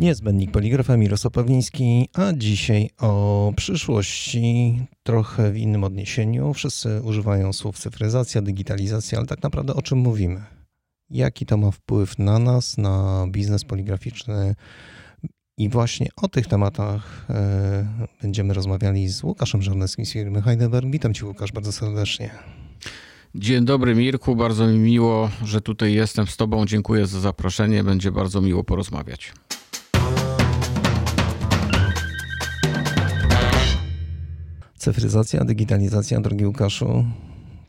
Niezbędnik poligrafa Mirosław Pawliński, a dzisiaj o przyszłości trochę w innym odniesieniu. Wszyscy używają słów cyfryzacja, digitalizacja, ale tak naprawdę o czym mówimy? Jaki to ma wpływ na nas, na biznes poligraficzny? I właśnie o tych tematach e, będziemy rozmawiali z Łukaszem Żarneckim z firmy Heidelberg. Witam Cię Łukasz bardzo serdecznie. Dzień dobry Mirku, bardzo mi miło, że tutaj jestem z Tobą. Dziękuję za zaproszenie, będzie bardzo miło porozmawiać. Cyfryzacja, digitalizacja, drogi Łukaszu.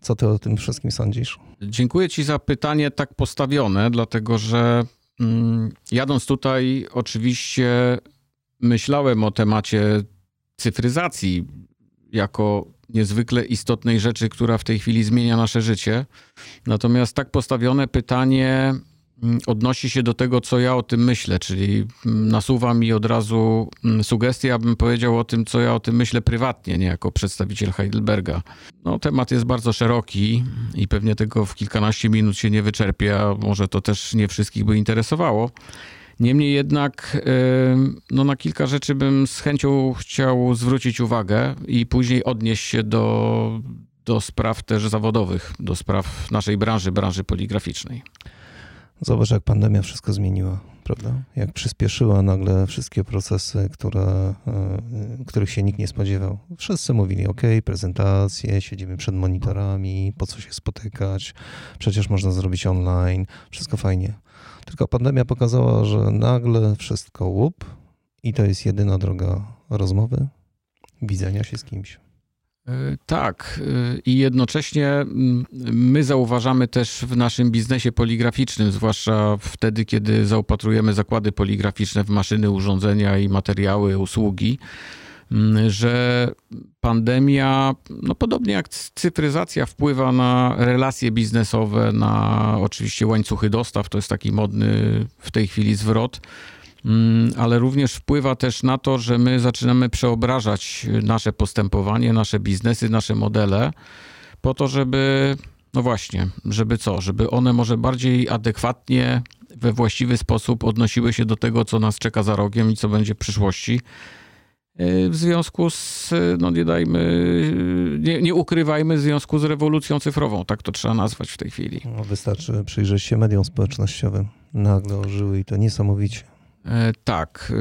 Co ty o tym wszystkim sądzisz? Dziękuję Ci za pytanie tak postawione, dlatego że mm, jadąc tutaj, oczywiście myślałem o temacie cyfryzacji jako niezwykle istotnej rzeczy, która w tej chwili zmienia nasze życie. Natomiast tak postawione pytanie odnosi się do tego, co ja o tym myślę, czyli mm, nasuwa mi od razu mm, sugestia, abym powiedział o tym, co ja o tym myślę prywatnie, nie jako przedstawiciel Heidelberga. No, temat jest bardzo szeroki i pewnie tego w kilkanaście minut się nie wyczerpie, a może to też nie wszystkich by interesowało. Niemniej jednak no, na kilka rzeczy bym z chęcią chciał zwrócić uwagę i później odnieść się do, do spraw też zawodowych, do spraw naszej branży, branży poligraficznej. Zobacz, jak pandemia wszystko zmieniła, prawda? Jak przyspieszyła nagle wszystkie procesy, które, e, których się nikt nie spodziewał. Wszyscy mówili, ok, prezentacje, siedzimy przed monitorami, po co się spotykać, przecież można zrobić online, wszystko fajnie. Tylko pandemia pokazała, że nagle wszystko łup i to jest jedyna droga rozmowy, widzenia się z kimś. E, tak, e, i jednocześnie mm, my zauważamy też w naszym biznesie poligraficznym, zwłaszcza wtedy, kiedy zaopatrujemy zakłady poligraficzne w maszyny, urządzenia i materiały, usługi, mm, że pandemia, no podobnie jak cyfryzacja, wpływa na relacje biznesowe, na oczywiście łańcuchy dostaw. To jest taki modny w tej chwili zwrot ale również wpływa też na to, że my zaczynamy przeobrażać nasze postępowanie, nasze biznesy, nasze modele, po to, żeby, no właśnie, żeby co? Żeby one może bardziej adekwatnie, we właściwy sposób odnosiły się do tego, co nas czeka za rogiem i co będzie w przyszłości. E, w związku z, no nie dajmy, nie, nie ukrywajmy, w związku z rewolucją cyfrową, tak to trzeba nazwać w tej chwili. No, wystarczy przyjrzeć się mediom społecznościowym. Nagle ożyły i to niesamowicie. E, tak.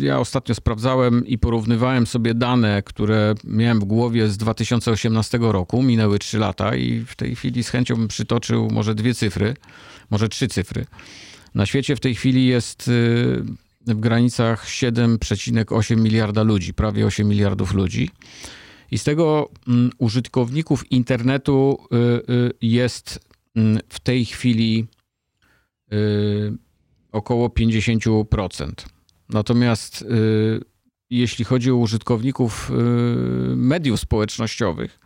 E, ja ostatnio sprawdzałem i porównywałem sobie dane, które miałem w głowie z 2018 roku. Minęły 3 lata i w tej chwili z chęcią bym przytoczył może dwie cyfry, może trzy cyfry. Na świecie w tej chwili jest e, w granicach 7,8 miliarda ludzi, prawie 8 miliardów ludzi. I z tego mm, użytkowników internetu jest mm, w tej chwili około 50%. Natomiast y, jeśli chodzi o użytkowników y, mediów społecznościowych,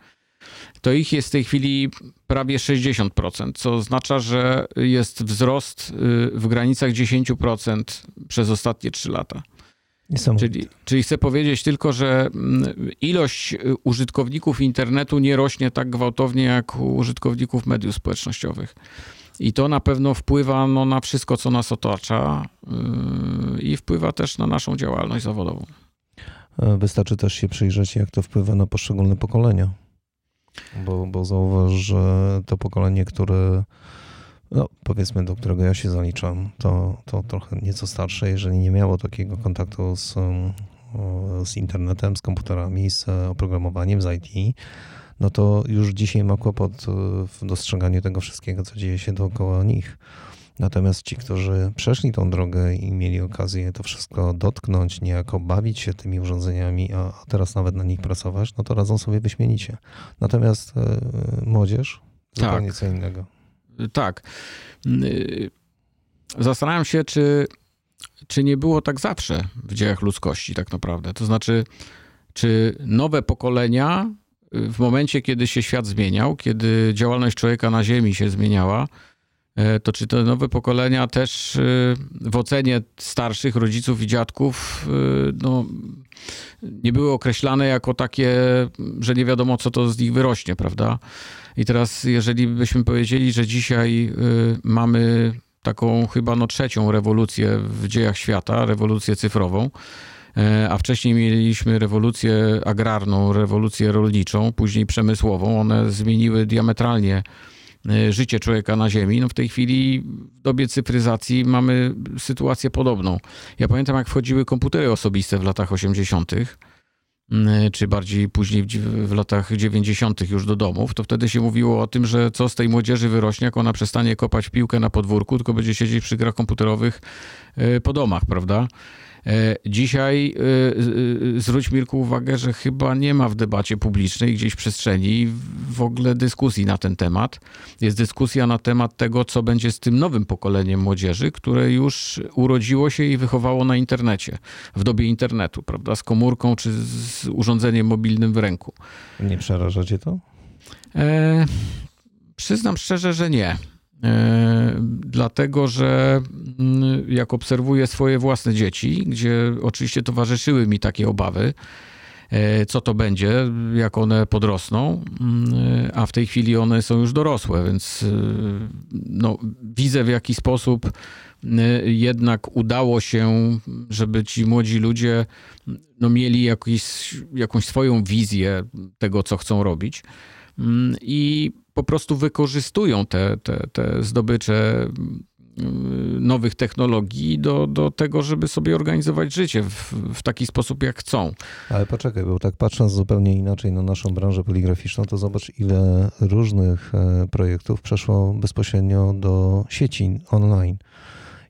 to ich jest w tej chwili prawie 60%, co oznacza, że jest wzrost y, w granicach 10% przez ostatnie 3 lata. Czyli, czyli chcę powiedzieć tylko, że mm, ilość użytkowników internetu nie rośnie tak gwałtownie jak użytkowników mediów społecznościowych. I to na pewno wpływa no, na wszystko, co nas otacza yy, i wpływa też na naszą działalność zawodową. E, wystarczy też się przyjrzeć, jak to wpływa na poszczególne pokolenia. Bo, bo zauważ, że to pokolenie, które no, powiedzmy, do którego ja się zaliczam, to, to trochę nieco starsze, jeżeli nie miało takiego kontaktu z, z internetem, z komputerami, z oprogramowaniem, z IT, no to już dzisiaj ma kłopot e, w dostrzeganiu tego wszystkiego, co dzieje się dookoła nich. Natomiast ci, którzy przeszli tą drogę i mieli okazję to wszystko dotknąć, niejako bawić się tymi urządzeniami, a teraz nawet na nich pracować, no to radzą sobie wyśmienicie. Natomiast e, młodzież zupełnie tak. co innego. Tak. Y, zastanawiam się, czy, czy nie było tak zawsze w dziejach ludzkości, tak naprawdę. To znaczy, czy nowe pokolenia w momencie, kiedy się świat zmieniał, kiedy działalność człowieka na Ziemi się zmieniała, e, to czy te nowe pokolenia też e, w ocenie starszych rodziców i dziadków e, no, nie były określane jako takie, że nie wiadomo, co to z nich wyrośnie, prawda? I teraz, jeżeli byśmy powiedzieli, że dzisiaj mamy taką chyba no trzecią rewolucję w dziejach świata, rewolucję cyfrową. E, a wcześniej mieliśmy rewolucję agrarną, rewolucję rolniczą, później przemysłową. One zmieniły diametralnie e, życie człowieka na Ziemi. No w tej chwili w dobie cyfryzacji mamy sytuację podobną. Ja pamiętam, jak wchodziły komputery osobiste w latach 80., czy bardziej później w latach 90. już do domów, to wtedy się mówiło o tym, że co z tej młodzieży wyrośnie, jak ona przestanie kopać piłkę na podwórku, tylko będzie siedzieć przy grach komputerowych e, po domach, prawda? E, dzisiaj e, e, zwróć Mirku uwagę, że chyba nie ma w debacie publicznej, gdzieś w przestrzeni w ogóle dyskusji na ten temat. Jest dyskusja na temat tego, co będzie z tym nowym pokoleniem młodzieży, które już urodziło się i wychowało na internecie, w dobie internetu, prawda, z komórką czy z urządzeniem mobilnym w ręku. Nie przeraża cię to? E, przyznam szczerze, że nie. E, dlatego że mm, jak obserwuję swoje własne dzieci, gdzie oczywiście towarzyszyły mi takie obawy, e, co to będzie, jak one podrosną, mm, a w tej chwili one są już dorosłe, więc e, no, widzę w jaki sposób jednak udało się, żeby ci młodzi ludzie no, mieli jakiś, jakąś swoją wizję tego, co chcą robić. Mm, I po prostu wykorzystują te, te, te zdobycze mm, nowych technologii do, do tego, żeby sobie organizować życie w, w taki sposób, jak chcą. Ale poczekaj, bo tak patrząc zupełnie inaczej na naszą branżę poligraficzną, to zobacz, ile różnych e, projektów przeszło bezpośrednio do sieci online.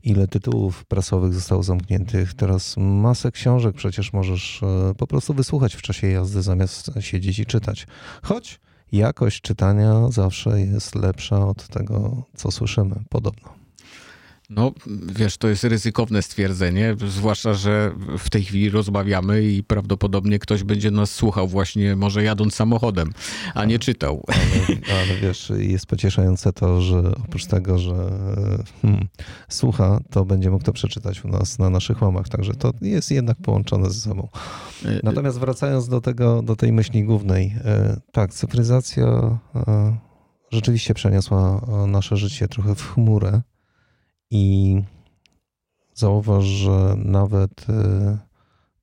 Ile tytułów prasowych zostało zamkniętych. Teraz masę książek przecież możesz e, po prostu wysłuchać w czasie jazdy, zamiast siedzieć i czytać. Choć jakość czytania zawsze jest lepsza od tego, co słyszymy, podobno. No, wiesz, to jest ryzykowne stwierdzenie, zwłaszcza, że w tej chwili rozmawiamy i prawdopodobnie ktoś będzie nas słuchał właśnie może jadąc samochodem, a nie czytał. Ale, ale wiesz, jest pocieszające to, że oprócz tego, że hmm, słucha, to będzie mógł to przeczytać u nas na naszych łamach, także to jest jednak połączone ze sobą. E, Natomiast wracając do tego, do tej myśli głównej, e, tak, cyfryzacja e, rzeczywiście przeniosła nasze życie trochę w chmurę, i zauważ, że nawet y,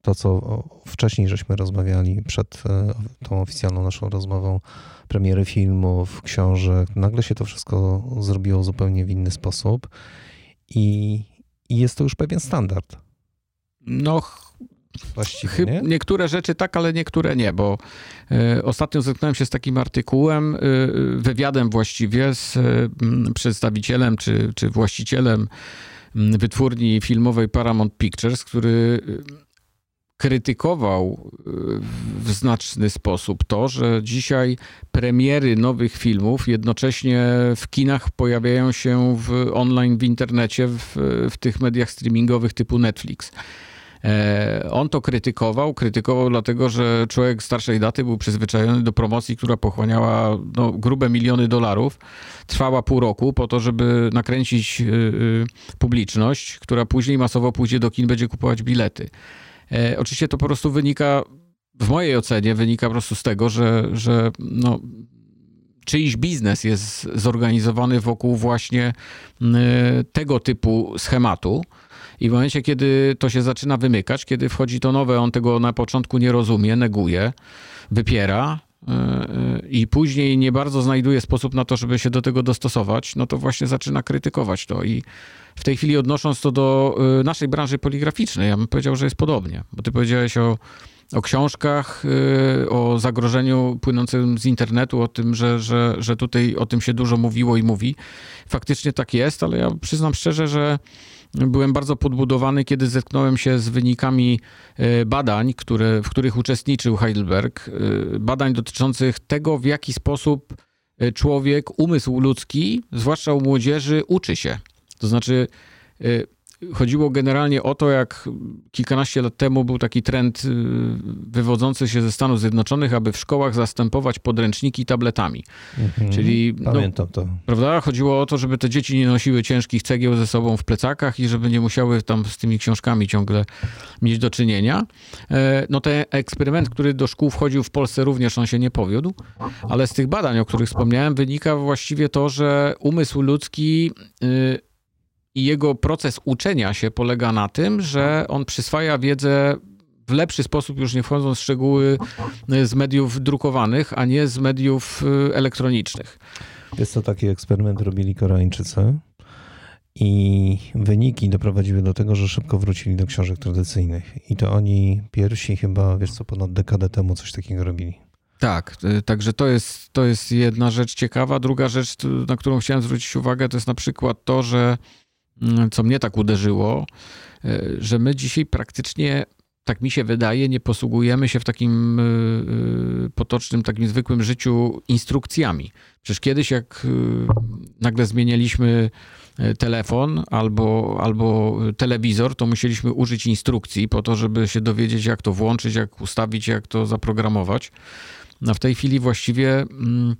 to, co wcześniej żeśmy rozmawiali przed y, tą oficjalną naszą rozmową, premiery filmów, książek, nagle się to wszystko zrobiło zupełnie w inny sposób i, i jest to już pewien standard. No, Właściwie, nie? Niektóre rzeczy tak, ale niektóre nie, bo y, ostatnio zetknąłem się z takim artykułem, y, wywiadem właściwie z y, przedstawicielem czy, czy właścicielem wytwórni filmowej Paramount Pictures, który krytykował w znaczny sposób to, że dzisiaj premiery nowych filmów jednocześnie w kinach pojawiają się w online w internecie, w, w tych mediach streamingowych typu Netflix. E, on to krytykował. Krytykował dlatego, że człowiek starszej daty był przyzwyczajony do promocji, która pochłaniała no, grube miliony dolarów. Trwała pół roku po to, żeby nakręcić y, y, publiczność, która później masowo pójdzie do kin, będzie kupować bilety. E, oczywiście to po prostu wynika, w mojej ocenie, wynika po prostu z tego, że, że no, czyjś biznes jest zorganizowany wokół właśnie y, tego typu schematu. I w momencie, kiedy to się zaczyna wymykać, kiedy wchodzi to nowe, on tego na początku nie rozumie, neguje, wypiera, e, e, i później nie bardzo znajduje sposób na to, żeby się do tego dostosować, no to właśnie zaczyna krytykować to. I w tej chwili odnosząc to do e, naszej branży poligraficznej, ja bym powiedział, że jest podobnie, bo ty powiedziałeś o, o książkach, o zagrożeniu płynącym z internetu, o tym, że, że, że tutaj o tym się dużo mówiło i mówi. Faktycznie tak jest, ale ja przyznam szczerze, że byłem bardzo podbudowany, kiedy zetknąłem się z wynikami e, badań, które, w których uczestniczył Heidelberg. E, badań dotyczących tego, w jaki sposób e, człowiek, umysł ludzki, zwłaszcza u młodzieży, uczy się. To znaczy, Chodziło generalnie o to, jak kilkanaście lat temu był taki trend y, wywodzący się ze Stanów Zjednoczonych, aby w szkołach zastępować podręczniki tabletami. Mhm, Czyli no, pamiętam no, to. Prawda? Chodziło o to, żeby te dzieci nie nosiły ciężkich cegieł ze sobą w plecakach i żeby nie musiały tam z tymi książkami ciągle mieć do czynienia. E, no ten eksperyment, który do szkół wchodził w Polsce również on się nie powiódł, ale z tych badań, o których wspomniałem, wynika właściwie to, że umysł ludzki y, i jego proces uczenia się polega na tym, że on przyswaja wiedzę w lepszy sposób, już nie wchodząc w szczegóły, z mediów drukowanych, a nie z mediów y, elektronicznych. Jest to taki eksperyment robili Koreańczycy i wyniki doprowadziły do tego, że szybko wrócili do książek tradycyjnych. I to oni pierwsi chyba, wiesz co, ponad dekadę temu coś takiego robili. Tak, y, także to jest, to jest jedna rzecz ciekawa. Druga rzecz, na którą chciałem zwrócić uwagę, to jest na przykład to, że co mnie tak uderzyło, y, że my dzisiaj praktycznie tak mi się wydaje, nie posługujemy się w takim y, potocznym, takim zwykłym życiu instrukcjami. Przecież kiedyś, jak nagle zmienialiśmy telefon albo, albo telewizor, to musieliśmy użyć instrukcji po to, żeby się dowiedzieć, jak to włączyć, jak ustawić, jak to zaprogramować. No w tej chwili właściwie mm,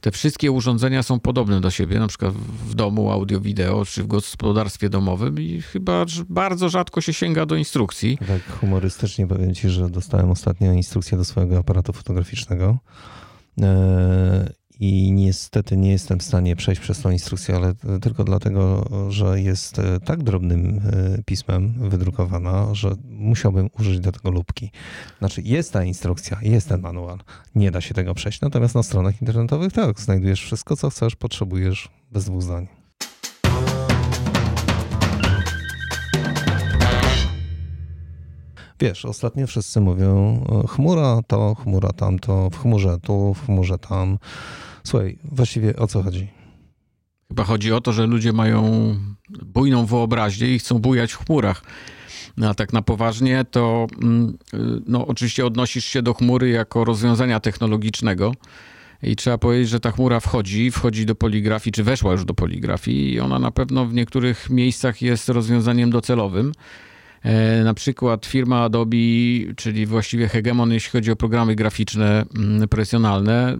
te wszystkie urządzenia są podobne do siebie, na przykład w domu audio, wideo, czy w gospodarstwie domowym i chyba bardzo rzadko się sięga do instrukcji. Tak humorystycznie powiem ci, że dostałem ostatnio instrukcję do swojego aparatu fotograficznego e, i niestety nie jestem w stanie przejść przez tą instrukcję, ale tylko dlatego, że jest e, tak drobnym e, pismem wydrukowana, że musiałbym użyć do tego lubki. Znaczy jest ta instrukcja, jest ten manual, nie da się tego przejść, natomiast na stronach internetowych tak, znajdujesz wszystko, co chcesz, potrzebujesz bez dwóch zdań. Wiesz, ostatnio wszyscy mówią chmura to, chmura tamto, w chmurze tu, w chmurze tam. Słuchaj, właściwie o co chodzi? Chyba chodzi o to, że ludzie mają bujną wyobraźnię i chcą bujać w chmurach. No, a tak na poważnie, to mm, no, oczywiście odnosisz się do chmury jako rozwiązania technologicznego. I trzeba powiedzieć, że ta chmura wchodzi, wchodzi do poligrafii, czy weszła już do poligrafii, i ona na pewno w niektórych miejscach jest rozwiązaniem docelowym. E, na przykład firma Adobe, czyli właściwie hegemon, jeśli chodzi o programy graficzne mm, profesjonalne,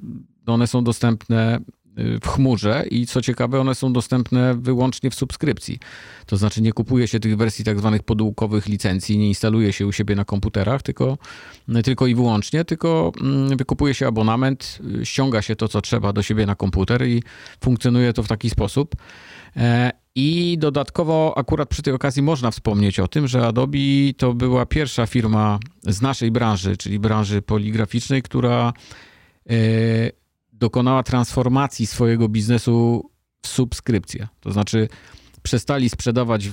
one są dostępne y, w chmurze i co ciekawe, one są dostępne wyłącznie w subskrypcji. To znaczy nie kupuje się tych wersji tak zwanych podłukowych licencji, nie instaluje się u siebie na komputerach, tylko, tylko i wyłącznie, tylko mm, wykupuje się abonament, y, ściąga się to, co trzeba do siebie na komputer i funkcjonuje to w taki sposób. E, I dodatkowo, akurat przy tej okazji można wspomnieć o tym, że Adobe to była pierwsza firma z naszej branży, czyli branży poligraficznej, która e, dokonała transformacji swojego biznesu w subskrypcję. To znaczy, przestali sprzedawać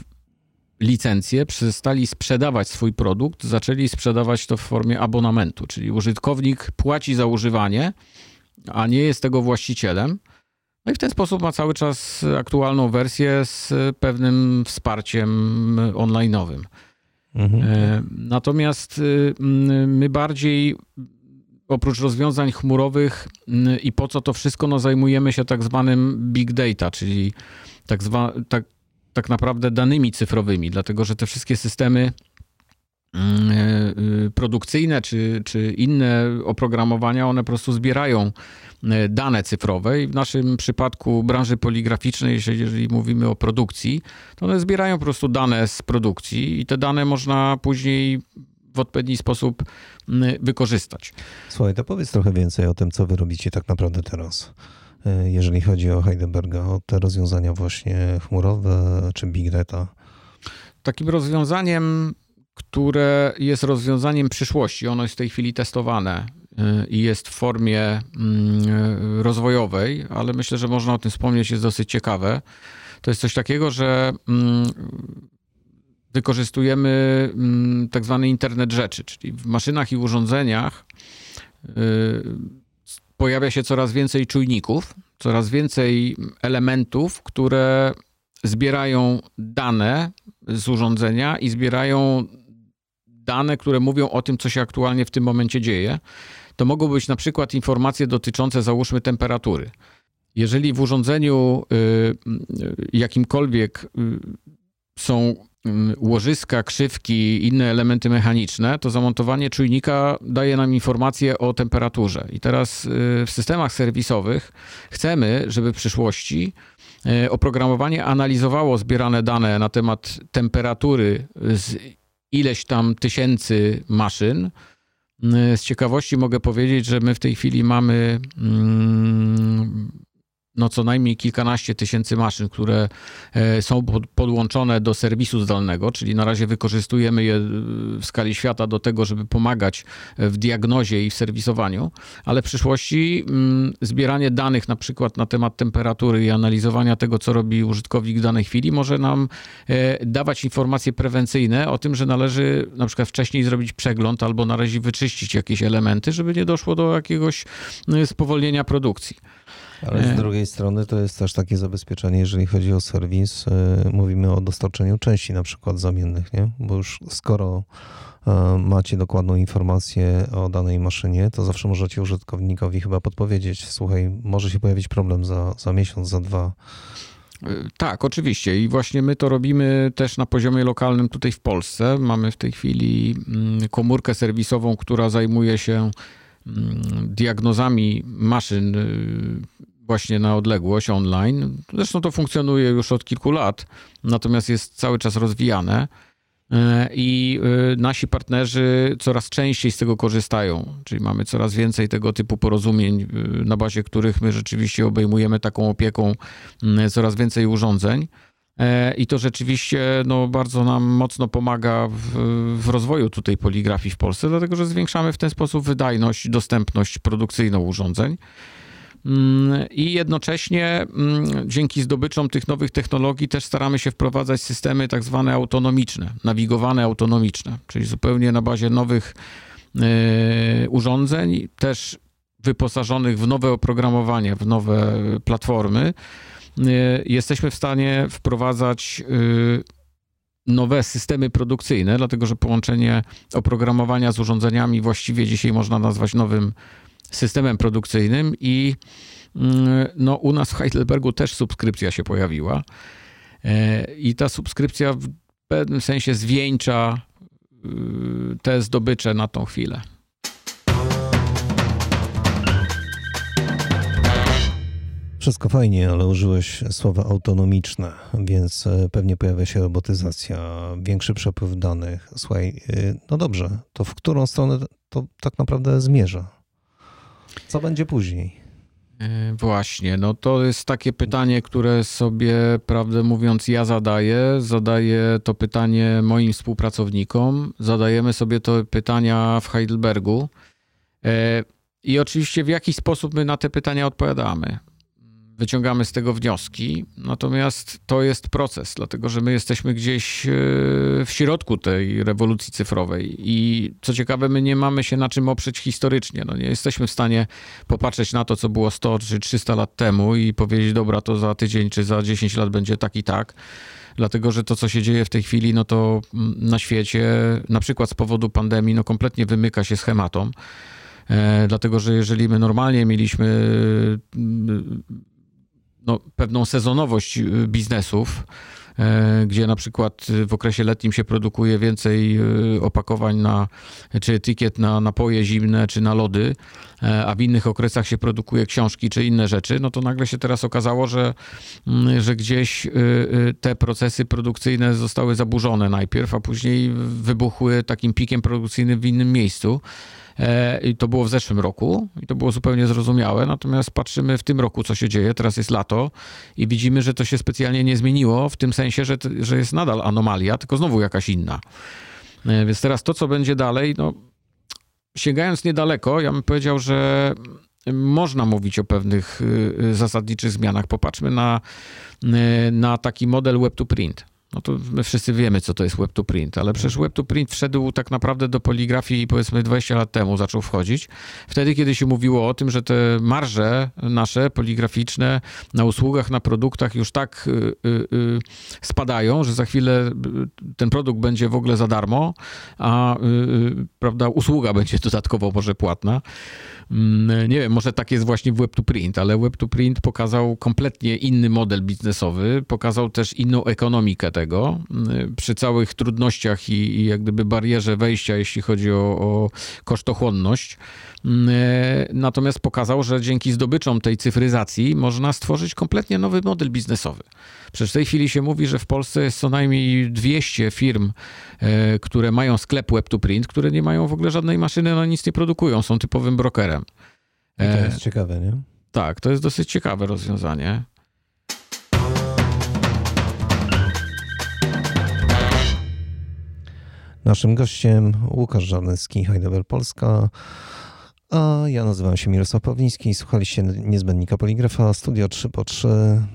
licencje, przestali sprzedawać swój produkt, zaczęli sprzedawać to w formie abonamentu, czyli użytkownik płaci za używanie, a nie jest tego właścicielem. No i w ten sposób ma cały czas aktualną wersję z pewnym wsparciem online'owym. Mhm. E, natomiast y, my bardziej oprócz rozwiązań chmurowych mm, i po co to wszystko, no zajmujemy się tak zwanym big data, czyli tak, zwa, tak, tak naprawdę danymi cyfrowymi, dlatego że te wszystkie systemy mm, e, produkcyjne czy, czy inne oprogramowania, one po prostu zbierają e, dane cyfrowe i w naszym przypadku branży poligraficznej, jeżeli mówimy o produkcji, to one zbierają po prostu dane z produkcji i te dane można później w odpowiedni sposób mm, wykorzystać. Słuchaj, to powiedz trochę więcej o tym, co wy robicie tak naprawdę teraz e, jeżeli chodzi o Heidelberga, o te rozwiązania właśnie chmurowe czy big data? Takim rozwiązaniem, które jest rozwiązaniem przyszłości, ono jest w tej chwili testowane e, i jest w formie mm, rozwojowej, ale myślę, że można o tym wspomnieć, jest dosyć ciekawe. To jest coś takiego, że mm, wykorzystujemy mm, tak zwany internet rzeczy, czyli w maszynach i urządzeniach y, pojawia się coraz więcej czujników, coraz więcej elementów, które zbierają dane z urządzenia i zbierają dane, które mówią o tym, co się aktualnie w tym momencie dzieje. To mogą być na przykład informacje dotyczące, załóżmy, temperatury. Jeżeli w urządzeniu y, y, jakimkolwiek są łożyska, krzywki inne elementy mechaniczne, to zamontowanie czujnika daje nam informację o temperaturze. I teraz y, w systemach serwisowych chcemy, żeby w przyszłości y, oprogramowanie analizowało zbierane dane na temat temperatury z ileś tam tysięcy maszyn. Y, z ciekawości mogę powiedzieć, że my w tej chwili mamy mm, no co najmniej kilkanaście tysięcy maszyn, które e, są podłączone do serwisu zdalnego, czyli na razie wykorzystujemy je w skali świata do tego, żeby pomagać w diagnozie i w serwisowaniu, ale w przyszłości mm, zbieranie danych na przykład na temat temperatury i analizowania tego, co robi użytkownik w danej chwili, może nam e, dawać informacje prewencyjne o tym, że należy na przykład wcześniej zrobić przegląd albo na razie wyczyścić jakieś elementy, żeby nie doszło do jakiegoś e, spowolnienia produkcji. Ale z drugiej strony to jest też takie zabezpieczenie, jeżeli chodzi o serwis. E, mówimy o dostarczeniu części na przykład zamiennych, nie? Bo już skoro e, macie dokładną informację o danej maszynie, to zawsze możecie użytkownikowi chyba podpowiedzieć, słuchaj, może się pojawić problem za, za miesiąc, za dwa. E, tak, oczywiście. I właśnie my to robimy też na poziomie lokalnym tutaj w Polsce. Mamy w tej chwili mm, komórkę serwisową, która zajmuje się mm, diagnozami maszyn właśnie na odległość online. Zresztą to funkcjonuje już od kilku lat, natomiast jest cały czas rozwijane. E, I e, nasi partnerzy coraz częściej z tego korzystają, czyli mamy coraz więcej tego typu porozumień, e, na bazie których my rzeczywiście obejmujemy taką opieką coraz więcej urządzeń. I to rzeczywiście no, bardzo nam mocno pomaga w, w, rozwoju tutaj poligrafii w Polsce, dlatego że zwiększamy w ten sposób wydajność, dostępność produkcyjną urządzeń. Mm, I jednocześnie mm, dzięki zdobyczom tych nowych technologii też staramy się wprowadzać systemy tak zwane autonomiczne, nawigowane autonomiczne, czyli zupełnie na bazie nowych e, urządzeń, też wyposażonych w nowe oprogramowanie, w nowe platformy, e, jesteśmy w stanie wprowadzać e, nowe systemy produkcyjne, dlatego że połączenie oprogramowania z urządzeniami właściwie dzisiaj można nazwać nowym systemem produkcyjnym i mm, no, u nas w Heidelbergu też subskrypcja się pojawiła. E, I ta subskrypcja w pewnym sensie zwieńcza y, te zdobycze na tą chwilę. Wszystko fajnie, ale użyłeś słowa autonomiczne, więc e, pewnie pojawia się robotyzacja, większy przepływ danych. Słuchaj, y, no dobrze, to w którą stronę to tak naprawdę zmierza? Co będzie później? E, właśnie, no to jest takie pytanie, które sobie, prawdę mówiąc, ja zadaję. Zadaję to pytanie moim współpracownikom. Zadajemy sobie to pytania w Heidelbergu. E, I oczywiście w jaki sposób my na te pytania odpowiadamy wyciągamy z tego wnioski. Natomiast to jest proces, dlatego że my jesteśmy gdzieś e, w środku tej rewolucji cyfrowej i co ciekawe, my nie mamy się na czym oprzeć historycznie. No nie jesteśmy w stanie popatrzeć na to, co było 100 czy 300 lat temu i powiedzieć, dobra, to za tydzień czy za 10 lat będzie tak i tak dlatego że to, co się dzieje w tej chwili, no to mm, na świecie, na przykład z powodu pandemii, no kompletnie wymyka się schematom. E, dlatego, że jeżeli my normalnie mieliśmy no, pewną sezonowość y, biznesów, gdzie na przykład w okresie letnim się produkuje więcej y, opakowań na, czy etykiet na napoje zimne, czy na lody, e, a w innych okresach się produkuje książki, czy inne rzeczy, no to nagle się teraz okazało, że, mm, że gdzieś te procesy produkcyjne zostały zaburzone najpierw, a później wybuchły takim pikiem produkcyjnym w innym miejscu. E, I to było w zeszłym roku i to było zupełnie zrozumiałe. Natomiast patrzymy w tym roku, co się dzieje. Teraz jest lato i widzimy, że to się specjalnie nie zmieniło, w tym sensie, że, że jest nadal anomalia, tylko znowu jakaś inna. E, więc teraz to, co będzie dalej, no, sięgając niedaleko, ja bym powiedział, że można mówić o pewnych y, y, zasadniczych zmianach. Popatrzmy na, y, na taki model web to print no to my wszyscy wiemy, co to jest web to print, ale przecież web to print wszedł tak naprawdę do poligrafii powiedzmy 20 lat temu zaczął wchodzić. Wtedy, kiedy się mówiło o tym, że te marże nasze poligraficzne na usługach, na produktach już tak y, y, y, spadają, że za chwilę ten produkt będzie w ogóle za darmo, a prawda, usługa będzie dodatkowo może płatna. Mm, nie wiem, może tak jest właśnie w Web2Print, ale Web2Print pokazał kompletnie inny model biznesowy, pokazał też inną ekonomikę tego. Mm, przy całych trudnościach i, i jak gdyby barierze wejścia, jeśli chodzi o, o kosztochłonność. E, natomiast pokazał, że dzięki zdobyczom tej cyfryzacji można stworzyć kompletnie nowy model biznesowy. Przecież w tej chwili się mówi, że w Polsce jest co najmniej 200 firm, e, które mają sklep Web2Print, które nie mają w ogóle żadnej maszyny, no nic nie produkują, są typowym brokerem. I to jest e, ciekawe, nie? Tak, to jest dosyć ciekawe rozwiązanie. Naszym gościem Łukasz Żarnecki, Heidelberg Polska. A ja nazywam się Mirosław Pawliński. Słuchaliście niezbędnika poligrafa Studio 3 po 3.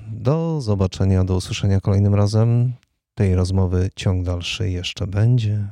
Do zobaczenia, do usłyszenia kolejnym razem. Tej rozmowy ciąg dalszy jeszcze będzie.